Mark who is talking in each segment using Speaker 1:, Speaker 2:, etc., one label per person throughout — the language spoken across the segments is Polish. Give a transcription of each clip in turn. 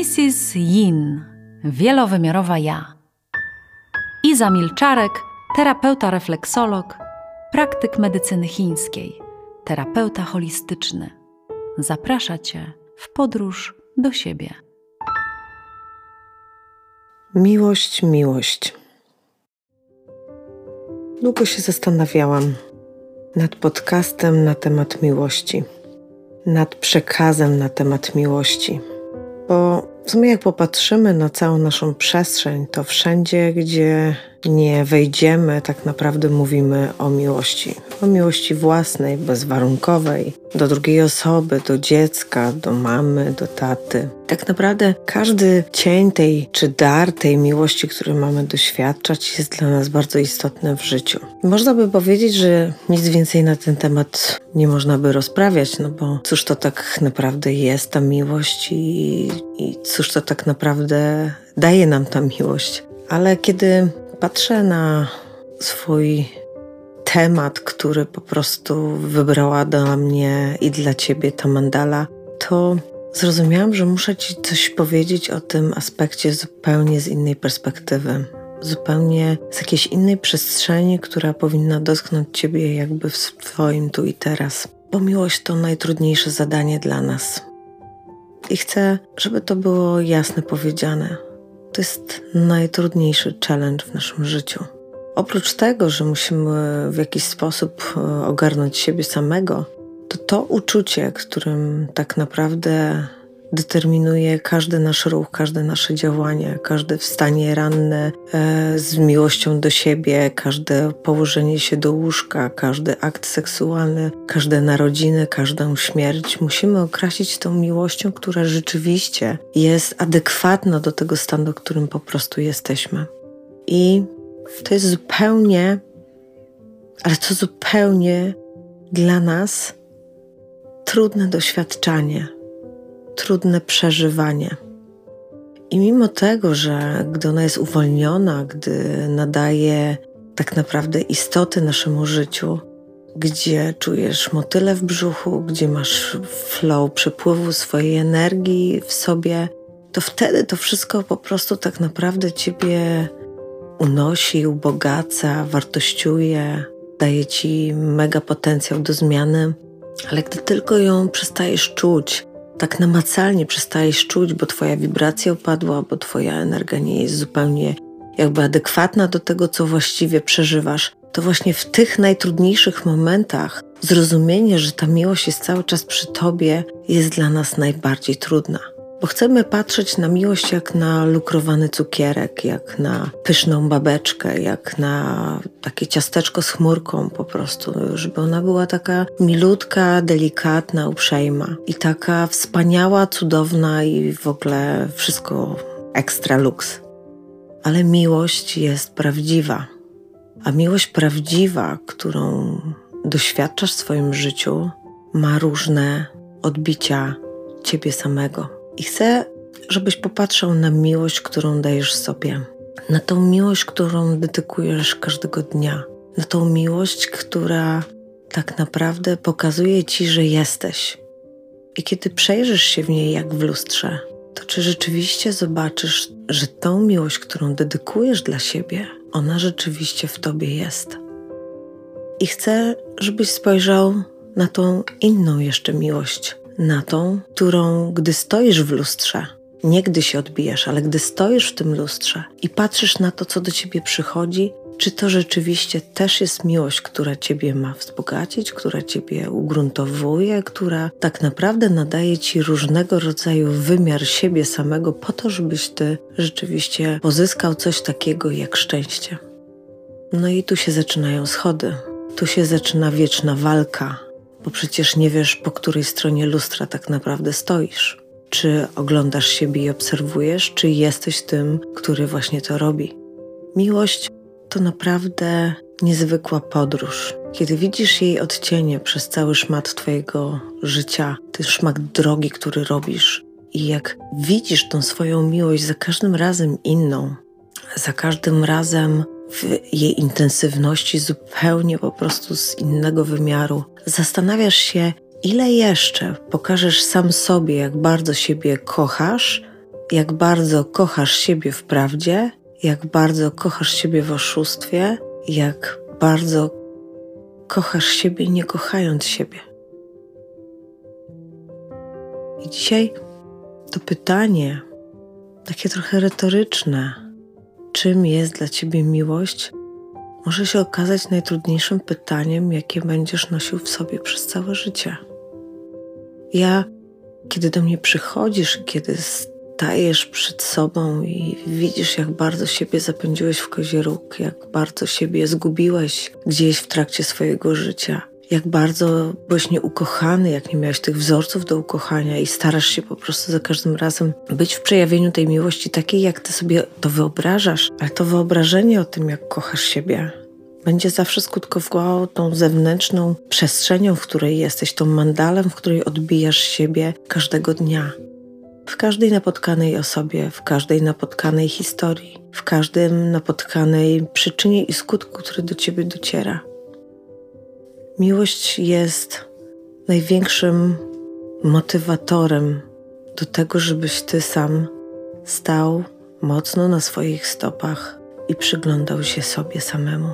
Speaker 1: Mrs. Yin, wielowymiarowa ja. Iza Milczarek, terapeuta refleksolog, praktyk medycyny chińskiej, terapeuta holistyczny. Zaprasza Cię w podróż do siebie.
Speaker 2: Miłość, miłość. Długo się zastanawiałam nad podcastem na temat miłości, nad przekazem na temat miłości, bo w sumie jak popatrzymy na całą naszą przestrzeń, to wszędzie, gdzie nie wejdziemy, tak naprawdę mówimy o miłości. O miłości własnej, bezwarunkowej, do drugiej osoby, do dziecka, do mamy, do taty. Tak naprawdę każdy cień tej czy dar tej miłości, który mamy doświadczać, jest dla nas bardzo istotny w życiu. Można by powiedzieć, że nic więcej na ten temat nie można by rozprawiać, no bo cóż to tak naprawdę jest ta miłość i, i cóż to tak naprawdę daje nam ta miłość. Ale kiedy patrzę na swój temat, który po prostu wybrała dla mnie i dla ciebie ta mandala, to zrozumiałam, że muszę ci coś powiedzieć o tym aspekcie zupełnie z innej perspektywy. Zupełnie z jakiejś innej przestrzeni, która powinna dotknąć ciebie jakby w swoim tu i teraz. Bo miłość to najtrudniejsze zadanie dla nas. I chcę, żeby to było jasne powiedziane to jest najtrudniejszy challenge w naszym życiu. Oprócz tego, że musimy w jakiś sposób e, ogarnąć siebie samego, to to uczucie, którym tak naprawdę determinuje każdy nasz ruch, każde nasze działanie, każde wstanie ranne e, z miłością do siebie, każde położenie się do łóżka, każdy akt seksualny, każde narodziny, każdą śmierć. Musimy określić tą miłością, która rzeczywiście jest adekwatna do tego stanu, w którym po prostu jesteśmy. I to jest zupełnie, ale to zupełnie dla nas trudne doświadczanie trudne przeżywanie. I mimo tego, że gdy ona jest uwolniona, gdy nadaje tak naprawdę istoty naszemu życiu, gdzie czujesz motyle w brzuchu, gdzie masz flow przepływu swojej energii w sobie, to wtedy to wszystko po prostu tak naprawdę ciebie unosi, ubogaca, wartościuje, daje ci mega potencjał do zmiany. Ale gdy tylko ją przestajesz czuć, tak namacalnie przestajesz czuć, bo twoja wibracja upadła, bo twoja energia nie jest zupełnie jakby adekwatna do tego, co właściwie przeżywasz, to właśnie w tych najtrudniejszych momentach zrozumienie, że ta miłość jest cały czas przy tobie, jest dla nas najbardziej trudna bo chcemy patrzeć na miłość jak na lukrowany cukierek, jak na pyszną babeczkę, jak na takie ciasteczko z chmurką po prostu, żeby ona była taka milutka, delikatna, uprzejma i taka wspaniała, cudowna i w ogóle wszystko ekstra luks. Ale miłość jest prawdziwa. A miłość prawdziwa, którą doświadczasz w swoim życiu, ma różne odbicia ciebie samego. I chcę, żebyś popatrzył na miłość, którą dajesz sobie, na tą miłość, którą dedykujesz każdego dnia, na tą miłość, która tak naprawdę pokazuje ci, że jesteś. I kiedy przejrzysz się w niej jak w lustrze, to czy rzeczywiście zobaczysz, że tą miłość, którą dedykujesz dla siebie, ona rzeczywiście w tobie jest. I chcę, żebyś spojrzał na tą inną jeszcze miłość, na tą, którą, gdy stoisz w lustrze, nie gdy się odbijasz, ale gdy stoisz w tym lustrze i patrzysz na to, co do ciebie przychodzi, czy to rzeczywiście też jest miłość, która ciebie ma wzbogacić, która ciebie ugruntowuje, która tak naprawdę nadaje ci różnego rodzaju wymiar siebie samego po to, żebyś ty rzeczywiście pozyskał coś takiego jak szczęście. No i tu się zaczynają schody. Tu się zaczyna wieczna walka bo przecież nie wiesz, po której stronie lustra tak naprawdę stoisz. Czy oglądasz siebie i obserwujesz, czy jesteś tym, który właśnie to robi. Miłość to naprawdę niezwykła podróż. Kiedy widzisz jej odcienie przez cały szmat Twojego życia, ten szmat drogi, który robisz, i jak widzisz tą swoją miłość za każdym razem inną, za każdym razem w jej intensywności zupełnie po prostu z innego wymiaru. Zastanawiasz się, ile jeszcze pokażesz sam sobie, jak bardzo siebie kochasz jak bardzo kochasz siebie w prawdzie, jak bardzo kochasz siebie w oszustwie, jak bardzo kochasz siebie nie kochając siebie. I dzisiaj to pytanie, takie trochę retoryczne, czym jest dla ciebie miłość, może się okazać najtrudniejszym pytaniem, jakie będziesz nosił w sobie przez całe życie. Ja, kiedy do mnie przychodzisz, kiedy stajesz przed sobą i widzisz, jak bardzo siebie zapędziłeś w kozie róg, jak bardzo siebie zgubiłeś gdzieś w trakcie swojego życia, jak bardzo byłeś nieukochany, jak nie miałeś tych wzorców do ukochania i starasz się po prostu za każdym razem być w przejawieniu tej miłości takiej, jak ty sobie to wyobrażasz, ale to wyobrażenie o tym, jak kochasz siebie, będzie zawsze skutkowało tą zewnętrzną przestrzenią, w której jesteś, tą mandalem, w której odbijasz siebie każdego dnia. W każdej napotkanej osobie, w każdej napotkanej historii, w każdym napotkanej przyczynie i skutku, który do ciebie dociera. Miłość jest największym motywatorem do tego, żebyś ty sam stał mocno na swoich stopach i przyglądał się sobie samemu.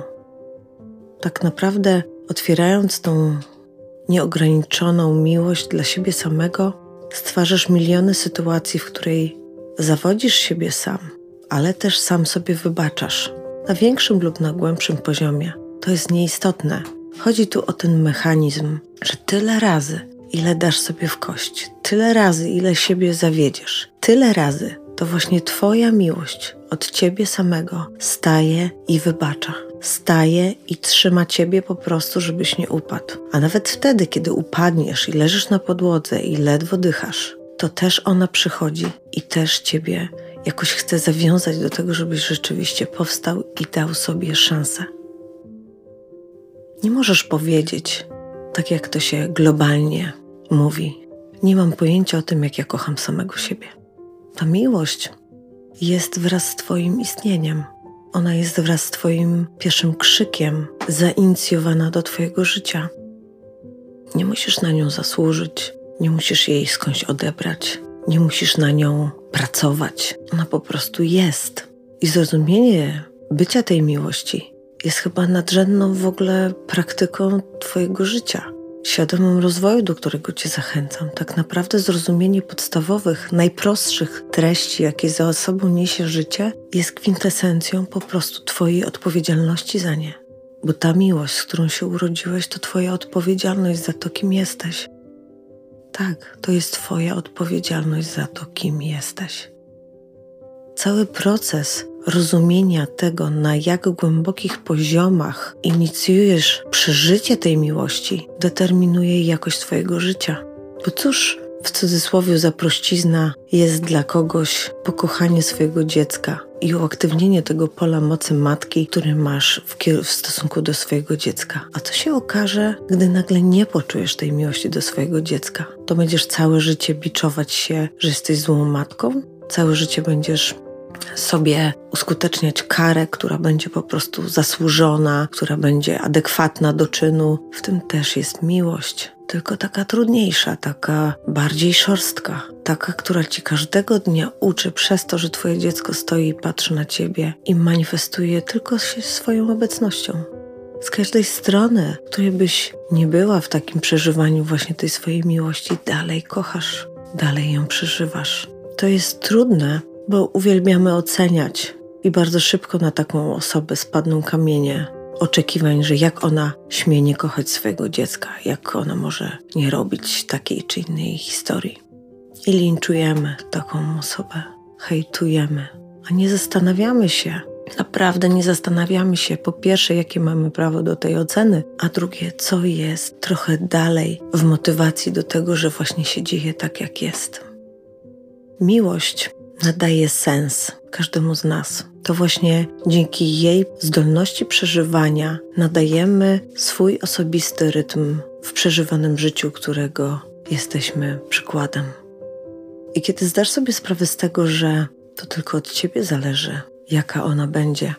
Speaker 2: Tak naprawdę, otwierając tą nieograniczoną miłość dla siebie samego, stwarzasz miliony sytuacji, w której zawodzisz siebie sam, ale też sam sobie wybaczasz na większym lub na głębszym poziomie. To jest nieistotne. Chodzi tu o ten mechanizm, że tyle razy, ile dasz sobie w kość, tyle razy, ile siebie zawiedziesz, tyle razy, to właśnie Twoja miłość od Ciebie samego staje i wybacza. Staje i trzyma Ciebie po prostu, żebyś nie upadł. A nawet wtedy, kiedy upadniesz i leżysz na podłodze i ledwo dychasz, to też ona przychodzi i też Ciebie jakoś chce zawiązać do tego, żebyś rzeczywiście powstał i dał sobie szansę. Nie możesz powiedzieć, tak jak to się globalnie mówi, nie mam pojęcia o tym, jak ja kocham samego siebie. Ta miłość jest wraz z Twoim istnieniem. Ona jest wraz z Twoim pierwszym krzykiem zainicjowana do Twojego życia. Nie musisz na nią zasłużyć, nie musisz jej skądś odebrać, nie musisz na nią pracować. Ona po prostu jest. I zrozumienie bycia tej miłości jest chyba nadrzędną w ogóle praktyką Twojego życia świadomym rozwoju, do którego Cię zachęcam. Tak naprawdę zrozumienie podstawowych, najprostszych treści, jakie za sobą niesie życie, jest kwintesencją po prostu Twojej odpowiedzialności za nie. Bo ta miłość, z którą się urodziłeś, to Twoja odpowiedzialność za to, kim jesteś. Tak, to jest Twoja odpowiedzialność za to, kim jesteś. Cały proces rozumienia tego, na jak głębokich poziomach inicjujesz przeżycie tej miłości, determinuje jakość Twojego życia. Bo cóż w cudzysłowie za prościzna jest dla kogoś pokochanie swojego dziecka i uaktywnienie tego pola mocy matki, który masz w, w, stosunku do swojego dziecka. A co się okaże, gdy nagle nie poczujesz tej miłości do swojego dziecka? To będziesz całe życie biczować się, że jesteś złą matką? Całe życie będziesz sobie uskuteczniać karę, która będzie po prostu zasłużona, która będzie adekwatna do czynu. W tym też jest miłość, tylko taka trudniejsza, taka bardziej szorstka, taka, która ci każdego dnia uczy przez to, że twoje dziecko stoi i patrzy na ciebie i manifestuje tylko się swoją obecnością. Z każdej strony, której byś nie była w takim przeżywaniu właśnie tej swojej miłości, dalej kochasz, dalej ją przeżywasz. To jest trudne, bo uwielbiamy oceniać i bardzo szybko na taką osobę spadną kamienie oczekiwań, że jak ona śmie nie kochać swojego dziecka, jak ona może nie robić takiej czy innej historii. I linczujemy taką osobę, hejtujemy, a nie zastanawiamy się, naprawdę nie zastanawiamy się, po pierwsze, jakie mamy prawo do tej oceny, a drugie, co jest trochę dalej w motywacji do tego, że właśnie się dzieje tak, jak jest. Miłość nadaje sens każdemu z nas. To właśnie dzięki jej zdolności przeżywania nadajemy swój osobisty rytm w przeżywanym życiu, którego jesteśmy przykładem. I kiedy zdasz sobie sprawę z tego, że to tylko od ciebie zależy, jaka ona będzie,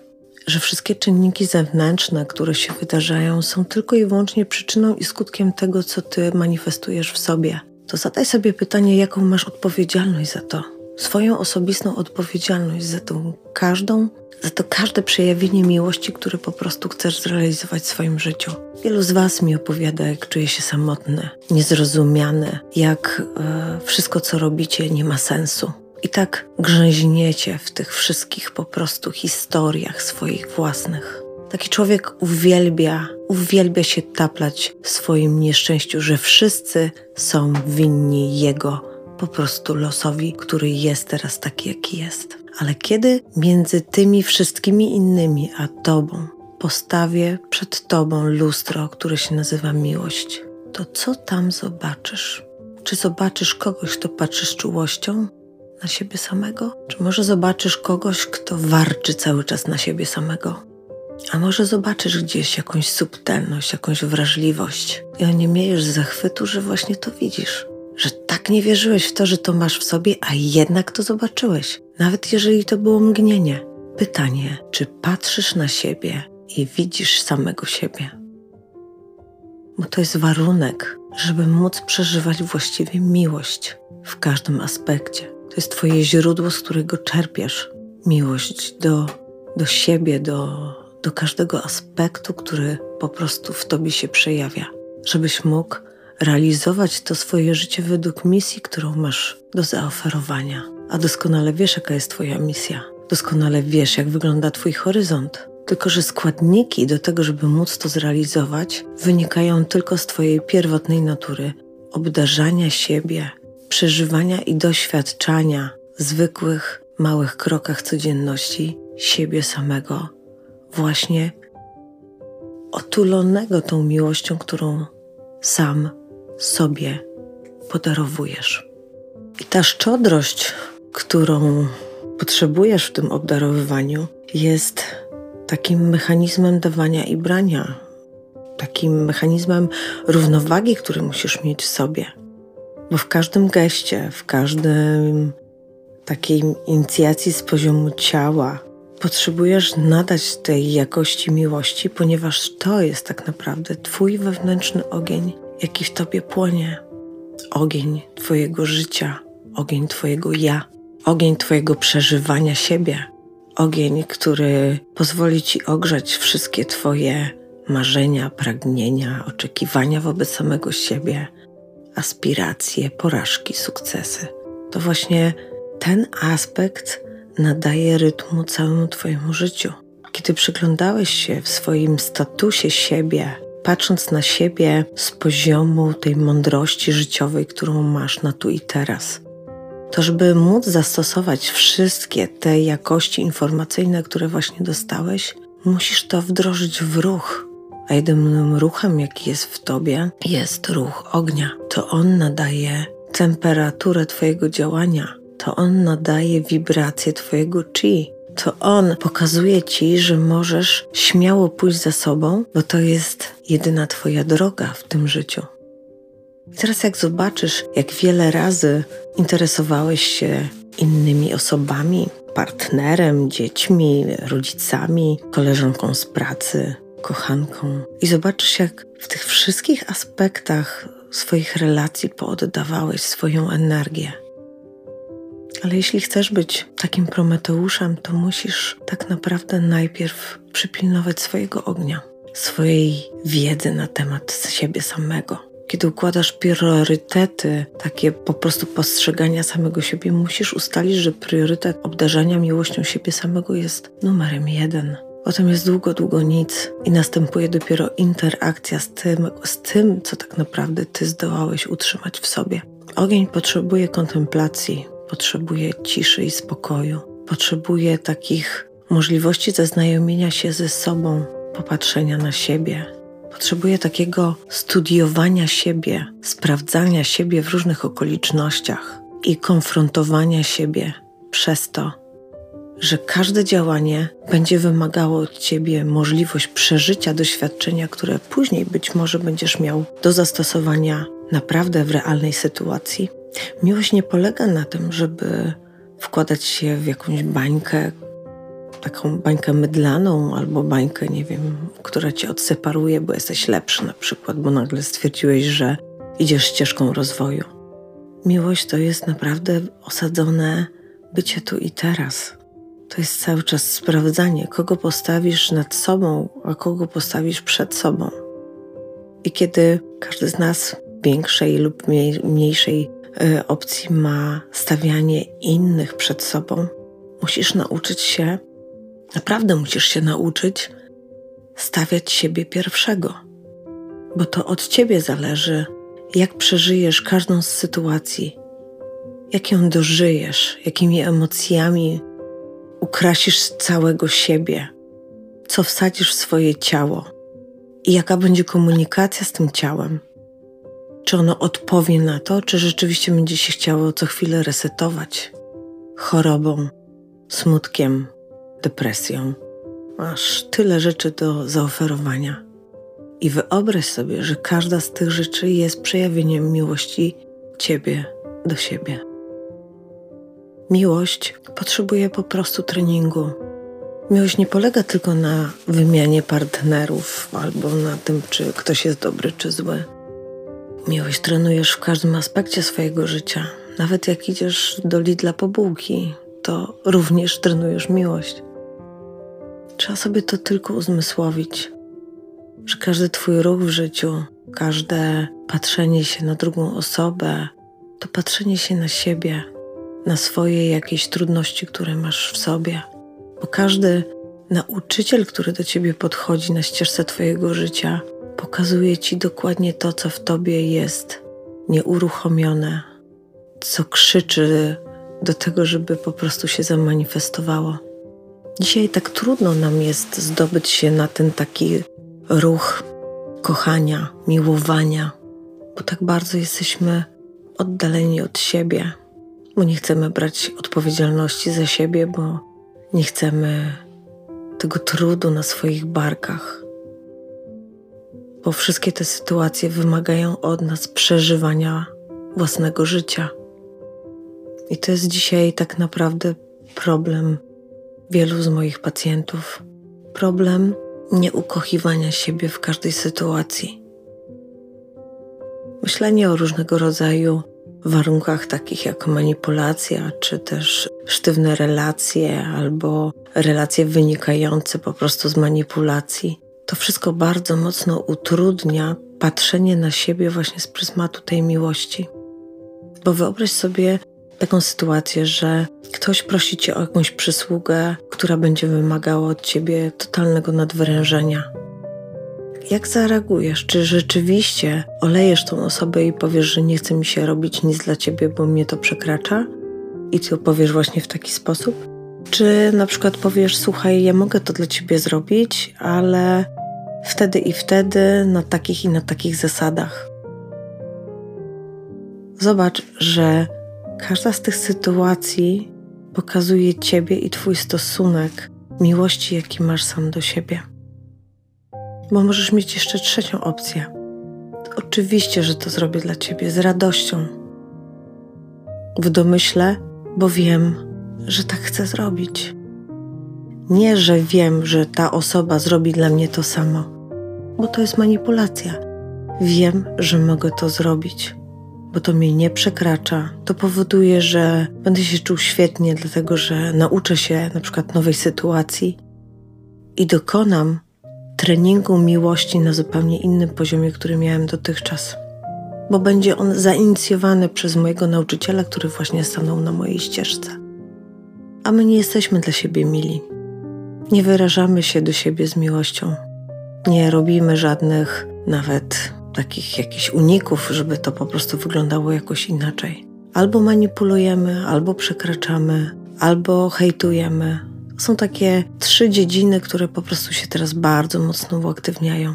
Speaker 2: że wszystkie czynniki zewnętrzne, które się wydarzają, są tylko i wyłącznie przyczyną i skutkiem tego, co ty manifestujesz w sobie, to zadaj sobie pytanie, jaką masz odpowiedzialność za to swoją osobistą odpowiedzialność za tą każdą, za to każde przejawienie miłości, które po prostu chcesz zrealizować w swoim życiu. Wielu z Was mi opowiada, jak czuje się samotne, niezrozumiane, jak e, wszystko, co robicie, nie ma sensu. I tak grzęźniecie w tych wszystkich po prostu historiach swoich własnych. Taki człowiek uwielbia, uwielbia się taplać w swoim nieszczęściu, że wszyscy są winni jego po prostu losowi, który jest teraz taki, jaki jest. Ale kiedy między tymi wszystkimi innymi a tobą postawię przed tobą lustro, które się nazywa miłość, to co tam zobaczysz? Czy zobaczysz kogoś, kto patrzy z czułością na siebie samego? Czy może zobaczysz kogoś, kto warczy cały czas na siebie samego? A może zobaczysz gdzieś jakąś subtelność, jakąś wrażliwość i oniemiejesz z zachwytu, że właśnie to widzisz. Że tak nie wierzyłeś w to, że to masz w sobie, a jednak to zobaczyłeś. Nawet jeżeli to było mgnienie. Pytanie, czy patrzysz na siebie i widzisz samego siebie? Bo to jest warunek, żeby móc przeżywać właściwie miłość w każdym aspekcie. To jest Twoje źródło, z którego czerpiesz miłość do, do siebie, do, do każdego aspektu, który po prostu w tobie się przejawia, żebyś mógł realizować to swoje życie według misji, którą masz do zaoferowania. A doskonale wiesz, jaka jest Twoja misja. Doskonale wiesz, jak wygląda Twój horyzont. Tylko, że składniki do tego, żeby móc to zrealizować, wynikają tylko z Twojej pierwotnej natury obdarzania siebie, przeżywania i doświadczania zwykłych, małych krokach codzienności siebie samego właśnie otulonego tą miłością, którą sam sobie podarowujesz. I ta szczodrość, którą potrzebujesz w tym obdarowywaniu, jest takim mechanizmem dawania i brania, takim mechanizmem równowagi, który musisz mieć w sobie. Bo w każdym geście, w każdym takiej inicjacji z poziomu ciała, Potrzebujesz nadać tej jakości miłości, ponieważ to jest tak naprawdę Twój wewnętrzny ogień, jaki w Tobie płonie. Ogień Twojego życia, ogień Twojego ja, ogień Twojego przeżywania siebie, ogień, który pozwoli Ci ogrzać wszystkie Twoje marzenia, pragnienia, oczekiwania wobec samego siebie, aspiracje, porażki, sukcesy. To właśnie ten aspekt nadaje rytmu całemu Twojemu życiu. Kiedy przyglądałeś się w swoim statusie siebie, patrząc na siebie z poziomu tej mądrości życiowej, którą masz na tu i teraz, to żeby móc zastosować wszystkie te jakości informacyjne, które właśnie dostałeś, musisz to wdrożyć w ruch. A jedynym ruchem, jaki jest w tobie, jest ruch ognia. To on nadaje temperaturę Twojego działania, to on nadaje wibrację Twojego chi. To on pokazuje Ci, że możesz śmiało pójść za sobą, bo to jest jedyna Twoja droga w tym życiu. I teraz, jak zobaczysz, jak wiele razy interesowałeś się innymi osobami, partnerem, dziećmi, rodzicami, koleżanką z pracy, kochanką, i zobaczysz, jak w tych wszystkich aspektach swoich relacji pooddawałeś swoją energię ale jeśli chcesz być takim Prometeuszem, to musisz tak naprawdę najpierw przypilnować swojego ognia, swojej wiedzy na temat siebie samego. Kiedy układasz priorytety, takie po prostu postrzegania samego siebie, musisz ustalić, że priorytet obdarzania miłością siebie samego jest numerem jeden. Potem jest długo, długo nic i następuje dopiero interakcja z tym, z tym, co tak naprawdę ty zdołałeś utrzymać w sobie. Ogień potrzebuje kontemplacji, potrzebuje ciszy i spokoju, potrzebuje takich możliwości zaznajomienia się ze sobą, popatrzenia na siebie. Potrzebuje takiego studiowania siebie, sprawdzania siebie w różnych okolicznościach i konfrontowania siebie przez to, że każde działanie będzie wymagało od ciebie możliwość przeżycia doświadczenia, które później być może będziesz miał do zastosowania naprawdę w realnej sytuacji. Miłość nie polega na tym, żeby wkładać się w jakąś bańkę, taką bańkę mydlaną albo bańkę, nie wiem, która cię odseparuje, bo jesteś lepszy na przykład, bo nagle stwierdziłeś, że idziesz ścieżką rozwoju. Miłość to jest naprawdę osadzone bycie tu i teraz. To jest cały czas sprawdzanie, kogo postawisz nad sobą, a kogo postawisz przed sobą. I kiedy każdy z nas większej lub mniejszej opcji ma stawianie innych przed sobą, musisz nauczyć się, naprawdę musisz się nauczyć stawiać siebie pierwszego, bo to od ciebie zależy, jak przeżyjesz każdą z sytuacji, jak ją dożyjesz, jakimi emocjami ukrasisz całego siebie, co wsadzisz w swoje ciało i jaka będzie komunikacja z tym ciałem. Czy ono odpowie na to, czy rzeczywiście będzie się chciało co chwilę resetować chorobą, smutkiem, depresją. Masz tyle rzeczy do zaoferowania. I wyobraź sobie, że każda z tych rzeczy jest przejawieniem miłości Ciebie do siebie. Miłość potrzebuje po prostu treningu. Miłość nie polega tylko na wymianie partnerów albo na tym, czy ktoś jest dobry czy zły. Miłość trenujesz w każdym aspekcie swojego życia. Nawet jak idziesz do Lidla po bułki, to również trenujesz miłość. Trzeba sobie to tylko uzmysłowić, że każdy Twój ruch w życiu, każde patrzenie się na drugą osobę, to patrzenie się na siebie, na swoje jakieś trudności, które masz w sobie. Bo każdy nauczyciel, który do ciebie podchodzi na ścieżce Twojego życia, pokazuje Ci dokładnie to, co w Tobie jest nieuruchomione, co krzyczy do tego, żeby po prostu się zamanifestowało. Dzisiaj tak trudno nam jest zdobyć się na ten taki ruch kochania, miłowania, bo tak bardzo jesteśmy oddaleni od siebie, bo nie chcemy brać odpowiedzialności za siebie, bo nie chcemy tego trudu na swoich barkach. Bo wszystkie te sytuacje wymagają od nas przeżywania własnego życia. I to jest dzisiaj tak naprawdę problem wielu z moich pacjentów. Problem nieukochiwania siebie w każdej sytuacji. Myślenie o różnego rodzaju warunkach, takich jak manipulacja, czy też sztywne relacje, albo relacje wynikające po prostu z manipulacji, to wszystko bardzo mocno utrudnia patrzenie na siebie właśnie z pryzmatu tej miłości. Bo wyobraź sobie taką sytuację, że ktoś prosi cię o jakąś przysługę, która będzie wymagała od ciebie totalnego nadwyrężenia. Jak zareagujesz? Czy rzeczywiście olejesz tą osobę i powiesz, że nie chce mi się robić nic dla ciebie, bo mnie to przekracza? I ty opowiesz właśnie w taki sposób? Czy na przykład powiesz, słuchaj, ja mogę to dla ciebie zrobić, ale wtedy i wtedy, na takich i na takich zasadach. Zobacz, że każda z tych sytuacji pokazuje Ciebie i Twój stosunek miłości, jaki masz sam do siebie. Bo możesz mieć jeszcze trzecią opcję. Oczywiście, że to zrobię dla Ciebie z radością. W domyśle, bo wiem, że tak chcę zrobić. Nie, że wiem, że ta osoba zrobi dla mnie to samo, bo to jest manipulacja. Wiem, że mogę to zrobić bo to mnie nie przekracza. To powoduje, że będę się czuł świetnie, dlatego że nauczę się na przykład nowej sytuacji i dokonam treningu miłości na zupełnie innym poziomie, który miałem dotychczas. Bo będzie on zainicjowany przez mojego nauczyciela, który właśnie stanął na mojej ścieżce. A my nie jesteśmy dla siebie mili. Nie wyrażamy się do siebie z miłością. Nie robimy żadnych nawet takich jakichś uników, żeby to po prostu wyglądało jakoś inaczej. Albo manipulujemy, albo przekraczamy, albo hejtujemy. Są takie trzy dziedziny, które po prostu się teraz bardzo mocno uaktywniają.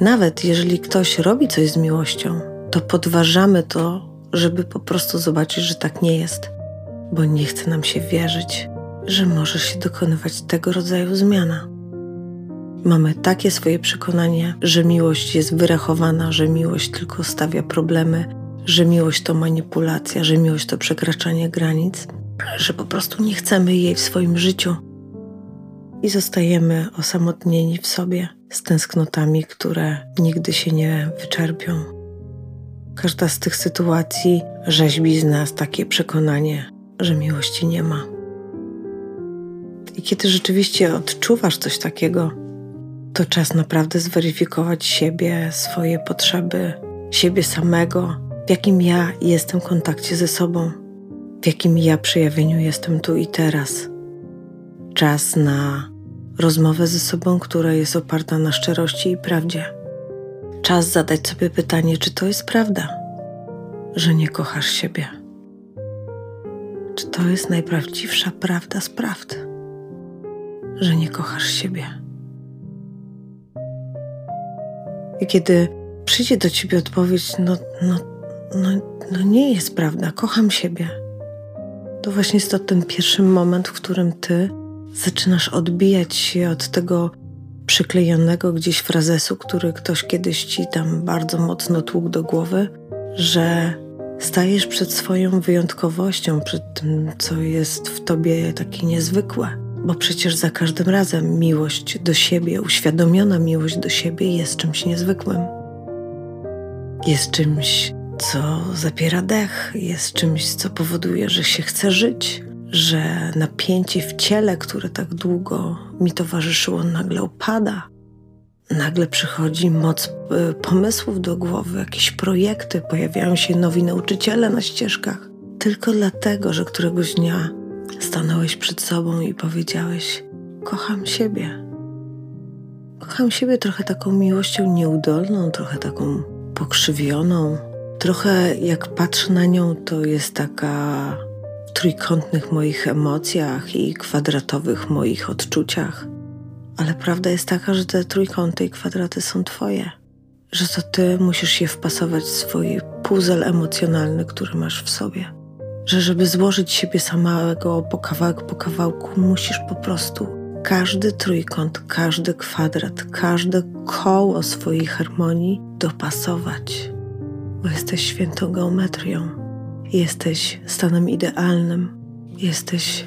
Speaker 2: Nawet jeżeli ktoś robi coś z miłością, to podważamy to, żeby po prostu zobaczyć, że tak nie jest, bo nie chce nam się wierzyć, że może się dokonywać tego rodzaju zmiana. Mamy takie swoje przekonanie, że miłość jest wyrachowana, że miłość tylko stawia problemy, że miłość to manipulacja, że miłość to przekraczanie granic, że po prostu nie chcemy jej w swoim życiu i zostajemy osamotnieni w sobie z tęsknotami, które nigdy się nie wyczerpią. Każda z tych sytuacji rzeźbi z nas takie przekonanie, że miłości nie ma. I kiedy rzeczywiście odczuwasz coś takiego, to czas naprawdę zweryfikować siebie, swoje potrzeby, siebie samego, w jakim ja jestem w kontakcie ze sobą, w jakim ja przejawieniu jestem tu i teraz. Czas na rozmowę ze sobą, która jest oparta na szczerości i prawdzie. Czas zadać sobie pytanie, czy to jest prawda, że nie kochasz siebie. Czy to jest najprawdziwsza prawda z prawd, że nie kochasz siebie? I kiedy przyjdzie do ciebie odpowiedź, no, no, no, no nie jest prawda, kocham siebie, to właśnie jest to ten pierwszy moment, w którym ty zaczynasz odbijać się od tego przyklejonego gdzieś frazesu, który ktoś kiedyś ci tam bardzo mocno tłukł do głowy, że stajesz przed swoją wyjątkowością, przed tym, co jest w tobie takie niezwykłe. Bo przecież za każdym razem miłość do siebie, uświadomiona miłość do siebie jest czymś niezwykłym. Jest czymś, co zapiera dech, jest czymś, co powoduje, że się chce żyć, że napięcie w ciele, które tak długo mi towarzyszyło, nagle opada. Nagle przychodzi moc y, pomysłów do głowy, jakieś projekty, pojawiają się nowi nauczyciele na ścieżkach. Tylko dlatego, że któregoś dnia stanąłeś przed sobą i powiedziałeś: Kocham siebie. Kocham siebie trochę taką miłością nieudolną, trochę taką pokrzywioną. Trochę jak patrzę na nią, to jest taka trójkątnych moich emocjach i kwadratowych moich odczuciach. Ale prawda jest taka, że te trójkąty i kwadraty są Twoje. Że to Ty musisz je wpasować w swój puzzle emocjonalny, który masz w sobie. Że żeby złożyć siebie samego po kawałek po kawałku, musisz po prostu każdy trójkąt, każdy kwadrat, każde koło swojej harmonii dopasować, bo jesteś świętą geometrią Jesteś stanem idealnym, jesteś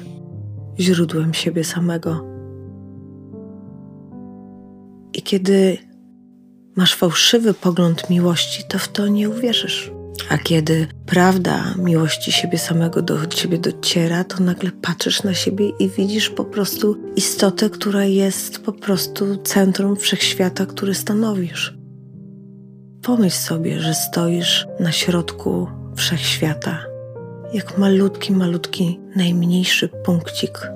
Speaker 2: źródłem siebie samego. I kiedy masz fałszywy pogląd miłości, to w to nie uwierzysz. A kiedy prawda miłości siebie samego do ciebie dociera, to nagle patrzysz na siebie i widzisz po prostu istotę, która jest po prostu centrum wszechświata, który stanowisz. Pomyśl sobie, że stoisz na środku wszechświata, jak malutki, malutki, najmniejszy punkcik.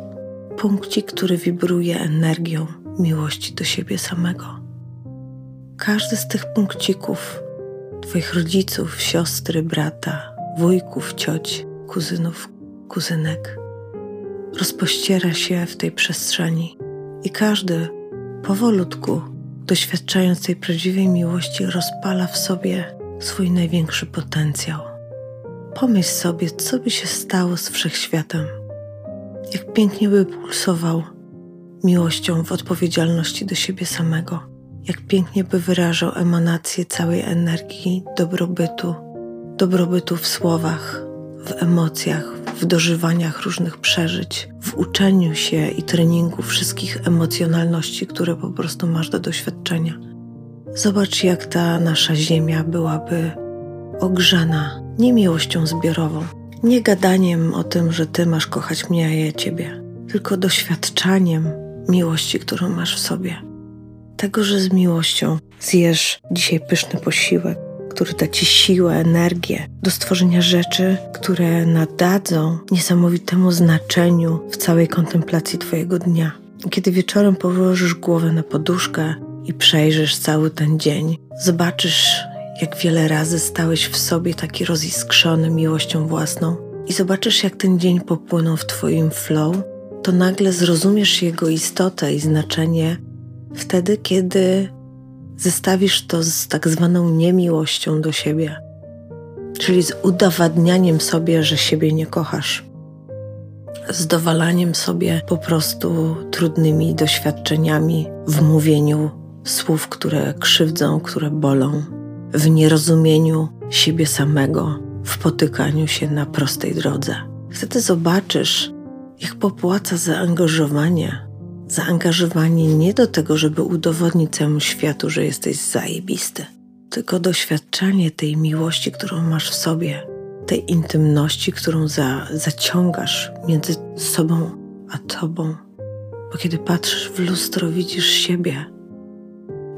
Speaker 2: Punkcik, który wibruje energią miłości do siebie samego. Każdy z tych punkcików, Twoich rodziców, siostry, brata, wujków, cioć, kuzynów, kuzynek, rozpościera się w tej przestrzeni i każdy powolutku, doświadczając tej prawdziwej miłości, rozpala w sobie swój największy potencjał. Pomyśl sobie, co by się stało z wszechświatem, jak pięknie by pulsował miłością w odpowiedzialności do siebie samego, jak pięknie by wyrażał emanację całej energii dobrobytu, dobrobytu w słowach, w emocjach, w dożywaniach różnych przeżyć, w uczeniu się i treningu wszystkich emocjonalności, które po prostu masz do doświadczenia. Zobacz, jak ta nasza Ziemia byłaby ogrzana nie miłością zbiorową, nie gadaniem o tym, że Ty masz kochać mnie, a ja Ciebie, tylko doświadczaniem miłości, którą masz w sobie. Tego, że z miłością zjesz dzisiaj pyszny posiłek, który da Ci siłę, energię do stworzenia rzeczy, które nadadzą niesamowitemu znaczeniu w całej kontemplacji Twojego dnia. Kiedy wieczorem położysz głowę na poduszkę i przejrzysz cały ten dzień, zobaczysz, jak wiele razy stałeś w sobie taki roziskrzony miłością własną i zobaczysz, jak ten dzień popłynął w Twoim flow, to nagle zrozumiesz jego istotę i znaczenie wtedy, kiedy zestawisz to z tak zwaną niemiłością do siebie, czyli z udowadnianiem sobie, że siebie nie kochasz, z dowalaniem sobie po prostu trudnymi doświadczeniami w mówieniu słów, które krzywdzą, które bolą w nierozumieniu siebie samego, w potykaniu się na prostej drodze. Wtedy zobaczysz, jak popłaca zaangażowanie. Zaangażowanie nie do tego, żeby udowodnić całemu światu, że jesteś zajebisty, tylko doświadczanie tej miłości, którą masz w sobie, tej intymności, którą za, zaciągasz między sobą a tobą. Bo kiedy patrzysz w lustro, widzisz siebie.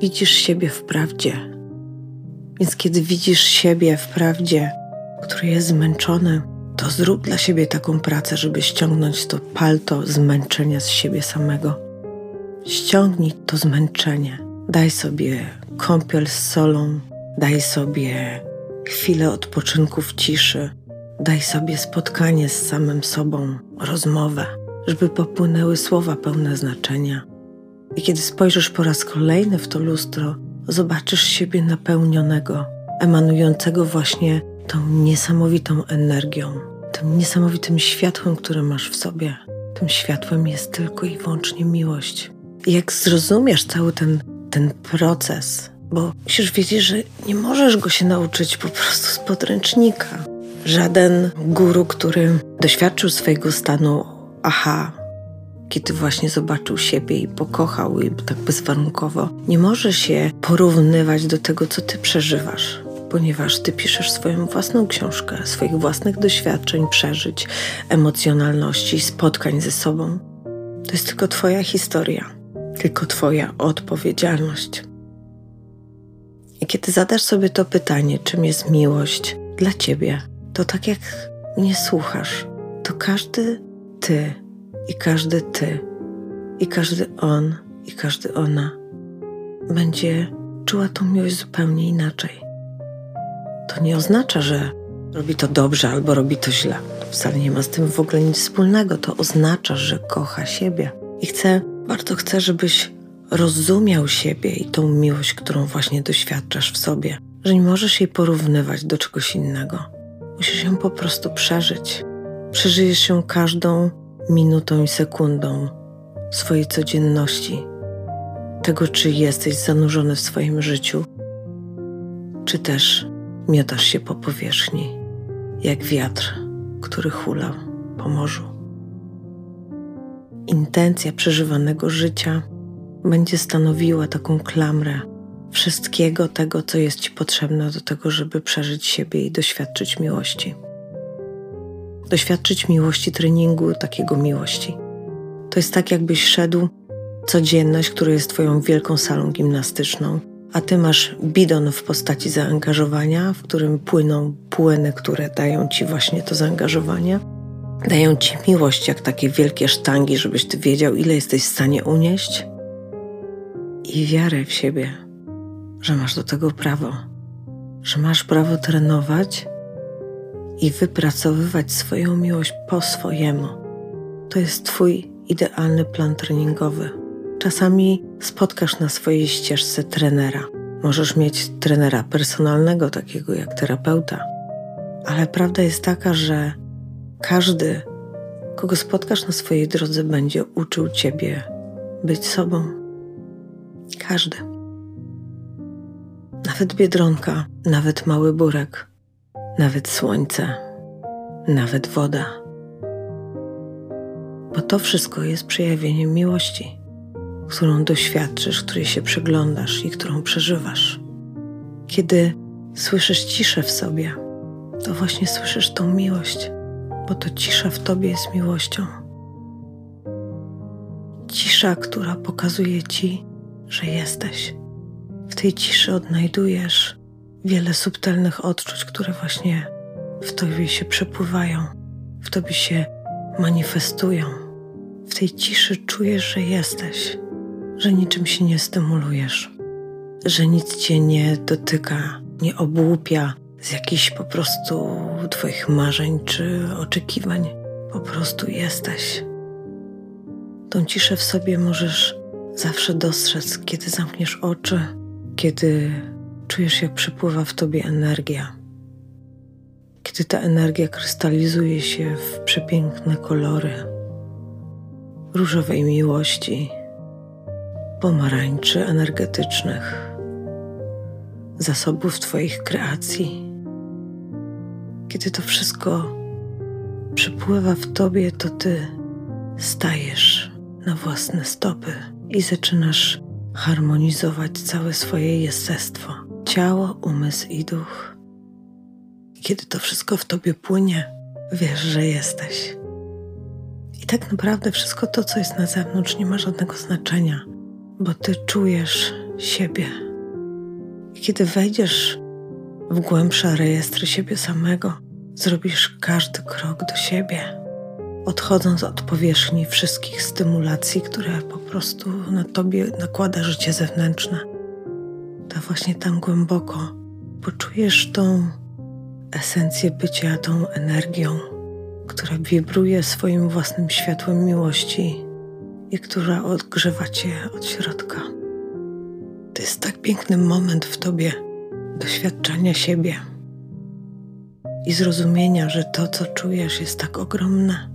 Speaker 2: Widzisz siebie w prawdzie. Więc kiedy widzisz siebie w prawdzie, który jest zmęczony, to zrób dla siebie taką pracę, żeby ściągnąć to palto zmęczenia z siebie samego. Ściągnij to zmęczenie. Daj sobie kąpiel z solą, daj sobie chwilę odpoczynku w ciszy, daj sobie spotkanie z samym sobą, rozmowę, żeby popłynęły słowa pełne znaczenia. I kiedy spojrzysz po raz kolejny w to lustro, zobaczysz siebie napełnionego, emanującego właśnie tą niesamowitą energią, tym niesamowitym światłem, które masz w sobie. Tym światłem jest tylko i wyłącznie miłość. Jak zrozumiesz cały ten, ten proces, bo musisz wiedzieć, że nie możesz go się nauczyć po prostu z podręcznika. Żaden guru, który doświadczył swojego stanu aha, kiedy właśnie zobaczył siebie i pokochał i tak bezwarunkowo, nie może się porównywać do tego, co ty przeżywasz ponieważ ty piszesz swoją własną książkę, swoich własnych doświadczeń, przeżyć, emocjonalności, spotkań ze sobą. To jest tylko Twoja historia, tylko Twoja odpowiedzialność. I kiedy zadasz sobie to pytanie, czym jest miłość dla Ciebie, to tak jak mnie słuchasz, to każdy Ty i każdy Ty i każdy On i każdy ona będzie czuła tą miłość zupełnie inaczej to nie oznacza, że robi to dobrze albo robi to źle. Wcale nie ma z tym w ogóle nic wspólnego. To oznacza, że kocha siebie. I chcę, bardzo chcę, żebyś rozumiał siebie i tą miłość, którą właśnie doświadczasz w sobie, że nie możesz jej porównywać do czegoś innego. Musisz ją po prostu przeżyć. Przeżyjesz ją każdą minutą i sekundą swojej codzienności, tego, czy jesteś zanurzony w swoim życiu, czy też Miotasz się po powierzchni, jak wiatr, który hula po morzu. Intencja przeżywanego życia będzie stanowiła taką klamrę wszystkiego tego, co jest Ci potrzebne do tego, żeby przeżyć siebie i doświadczyć miłości. Doświadczyć miłości treningu, takiego miłości. To jest tak, jakbyś szedł codzienność, która jest Twoją wielką salą gimnastyczną a ty masz bidon w postaci zaangażowania, w którym płyną płyny, które dają ci właśnie to zaangażowanie. Dają ci miłość, jak takie wielkie sztangi, żebyś ty wiedział, ile jesteś w stanie unieść. I wiarę w siebie, że masz do tego prawo, że masz prawo trenować i wypracowywać swoją miłość po swojemu. To jest Twój idealny plan treningowy Czasami spotkasz na swojej ścieżce trenera. Możesz mieć trenera personalnego, takiego jak terapeuta, ale prawda jest taka, że każdy, kogo spotkasz na swojej drodze, będzie uczył ciebie być sobą. Każdy. Nawet biedronka, nawet mały burek, nawet słońce, nawet woda. Bo to wszystko jest przejawieniem miłości którą doświadczysz, której się przyglądasz i którą przeżywasz. Kiedy słyszysz ciszę w sobie, to właśnie słyszysz tą miłość, bo to cisza w tobie jest miłością. Cisza, która pokazuje ci, że jesteś. W tej ciszy odnajdujesz wiele subtelnych odczuć, które właśnie w tobie się przepływają, w tobie się manifestują. W tej ciszy czujesz, że jesteś że niczym się nie stymulujesz, że nic cię nie dotyka, nie obłupia z jakichś po prostu Twoich marzeń czy oczekiwań. Po prostu jesteś. Tą ciszę w sobie możesz zawsze dostrzec, kiedy zamkniesz oczy, kiedy czujesz, jak przepływa w tobie energia. Kiedy ta energia krystalizuje się w przepiękne kolory różowej miłości, pomarańczy energetycznych, zasobów Twoich kreacji. Kiedy to wszystko przypływa w Tobie, to Ty stajesz na własne stopy i zaczynasz harmonizować całe swoje jestestwo ciało, umysł i duch. kiedy to wszystko w tobie płynie, wiesz, że jesteś. I tak naprawdę wszystko to, co jest na zewnątrz, nie ma żadnego znaczenia, bo ty czujesz siebie. I kiedy wejdziesz w głębsze rejestry siebie samego, zrobisz każdy krok do siebie, odchodząc od powierzchni wszystkich stymulacji, które po prostu na tobie nakłada życie zewnętrzne. To właśnie tam głęboko poczujesz tą esencję bycia, tą energią, która wibruje swoim własnym światłem miłości i która odgrzewa cię od środka. To jest tak piękny moment w tobie doświadczenia siebie i zrozumienia, że to, co czujesz, jest tak ogromne,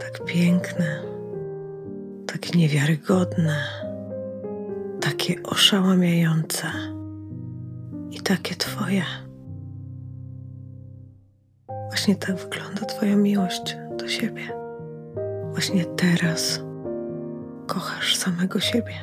Speaker 2: tak piękne, tak niewiarygodne, takie oszałamiające i takie Twoje. Właśnie tak wygląda Twoja miłość do siebie. Właśnie teraz kochasz samego siebie.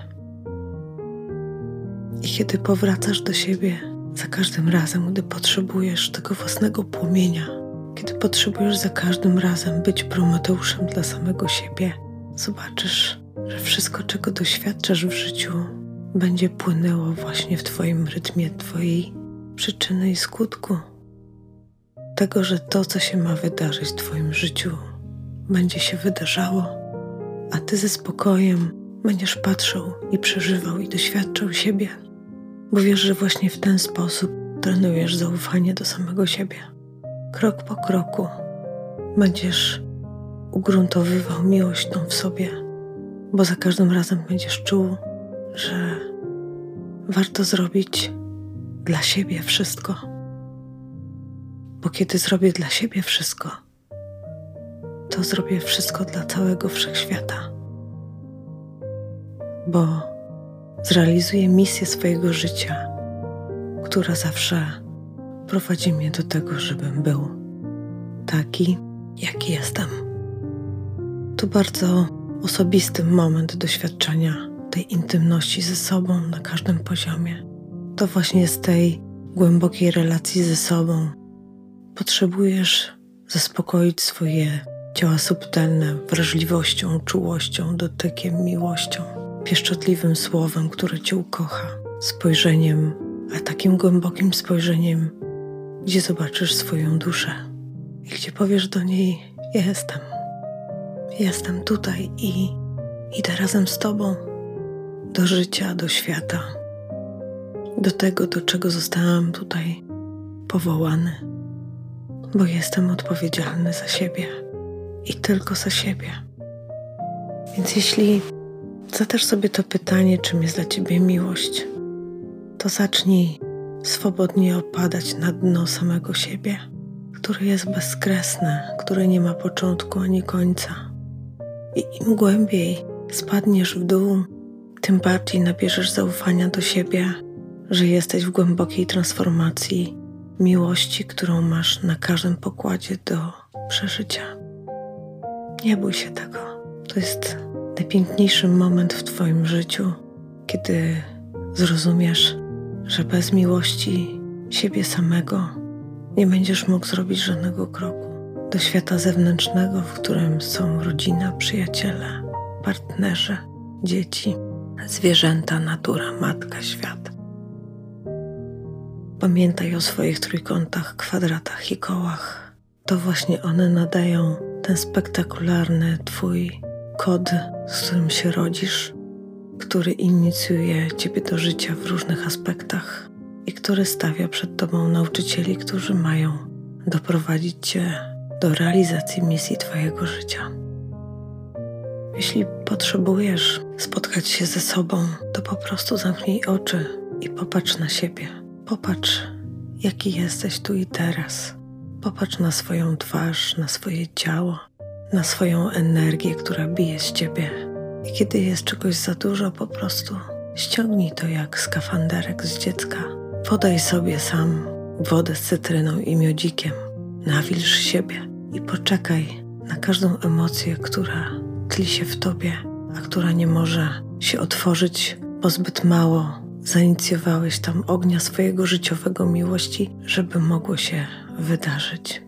Speaker 2: I kiedy powracasz do siebie, za każdym razem, gdy potrzebujesz tego własnego płomienia, kiedy potrzebujesz za każdym razem być Prometeuszem dla samego siebie, zobaczysz, że wszystko, czego doświadczasz w życiu, będzie płynęło właśnie w Twoim rytmie, Twojej przyczyny i skutku. Tego, że to, co się ma wydarzyć w Twoim życiu, będzie się wydarzało, a Ty ze spokojem będziesz patrzył i przeżywał i doświadczał siebie bo wiesz, że właśnie w ten sposób trenujesz zaufanie do samego siebie. Krok po kroku będziesz ugruntowywał miłość tą w sobie, bo za każdym razem będziesz czuł, że warto zrobić dla siebie wszystko. Bo kiedy zrobię dla siebie wszystko, to zrobię wszystko dla całego wszechświata. Bo zrealizuję misję swojego życia, która zawsze prowadzi mnie do tego, żebym był taki, jaki jestem. To bardzo osobisty moment doświadczenia tej intymności ze sobą na każdym poziomie. To właśnie z tej głębokiej relacji ze sobą potrzebujesz zaspokoić swoje ciała subtelne wrażliwością, czułością, dotykiem, miłością pieszczotliwym słowem, które Cię ukocha, spojrzeniem, a takim głębokim spojrzeniem, gdzie zobaczysz swoją duszę i gdzie powiesz do niej: Jestem, jestem tutaj i idę razem z Tobą do życia, do świata, do tego, do czego zostałam tutaj powołany, bo jestem odpowiedzialny za siebie i tylko za siebie. Więc jeśli Zadasz sobie to pytanie, czym jest dla ciebie miłość, to zacznij swobodnie opadać na dno samego siebie, które jest bezkresne, które nie ma początku ani końca. I im głębiej spadniesz w dół, tym bardziej nabierzesz zaufania do siebie, że jesteś w głębokiej transformacji miłości, którą masz na każdym pokładzie do przeżycia. Nie bój się tego. To jest najpiękniejszy moment w Twoim życiu, kiedy zrozumiesz, że bez miłości siebie samego nie będziesz mógł zrobić żadnego kroku do świata zewnętrznego, w którym są rodzina, przyjaciele, partnerzy, dzieci, zwierzęta, natura, matka, świat. Pamiętaj o swoich trójkątach, kwadratach i kołach. To właśnie one nadają ten spektakularny Twój kod, z którym się rodzisz, który inicjuje ciebie do życia w różnych aspektach i który stawia przed tobą nauczycieli, którzy mają doprowadzić cię do realizacji misji twojego życia. Jeśli potrzebujesz spotkać się ze sobą, to po prostu zamknij oczy i popatrz na siebie. Popatrz, jaki jesteś tu i teraz. Popatrz na swoją twarz, na swoje ciało, na swoją energię, która bije z ciebie. I kiedy jest czegoś za dużo, po prostu ściągnij to jak skafanderek z dziecka. Podaj sobie sam wodę z cytryną i miodzikiem. Nawilż siebie i poczekaj na każdą emocję, która tli się w tobie, a która nie może się otworzyć, bo zbyt mało zainicjowałeś tam ognia swojego życiowego miłości, żeby mogło się wydarzyć.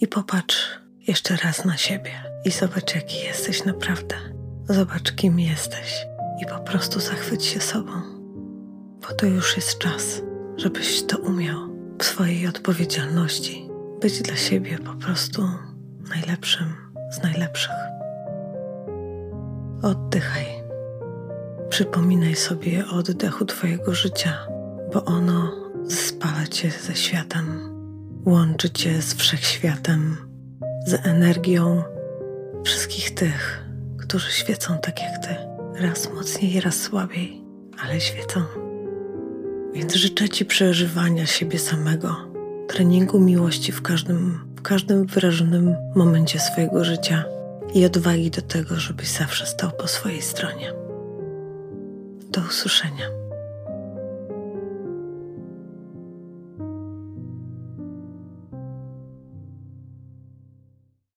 Speaker 2: I popatrz jeszcze raz na siebie i zobacz, jaki jesteś naprawdę. Zobacz, kim jesteś i po prostu zachwyć się sobą, bo to już jest czas, żebyś to umiał w swojej odpowiedzialności być dla siebie po prostu najlepszym z najlepszych. Oddychaj. Przypominaj sobie o oddechu Twojego życia, bo ono spala Cię ze światem, łączy Cię z wszechświatem, z energią wszystkich tych, którzy świecą tak jak Ty, raz mocniej, raz słabiej, ale świecą. Więc życzę Ci przeżywania siebie samego, treningu miłości w każdym, w każdym wyrażonym momencie swojego życia i odwagi do tego, żebyś zawsze stał po swojej stronie. Do usłyszenia.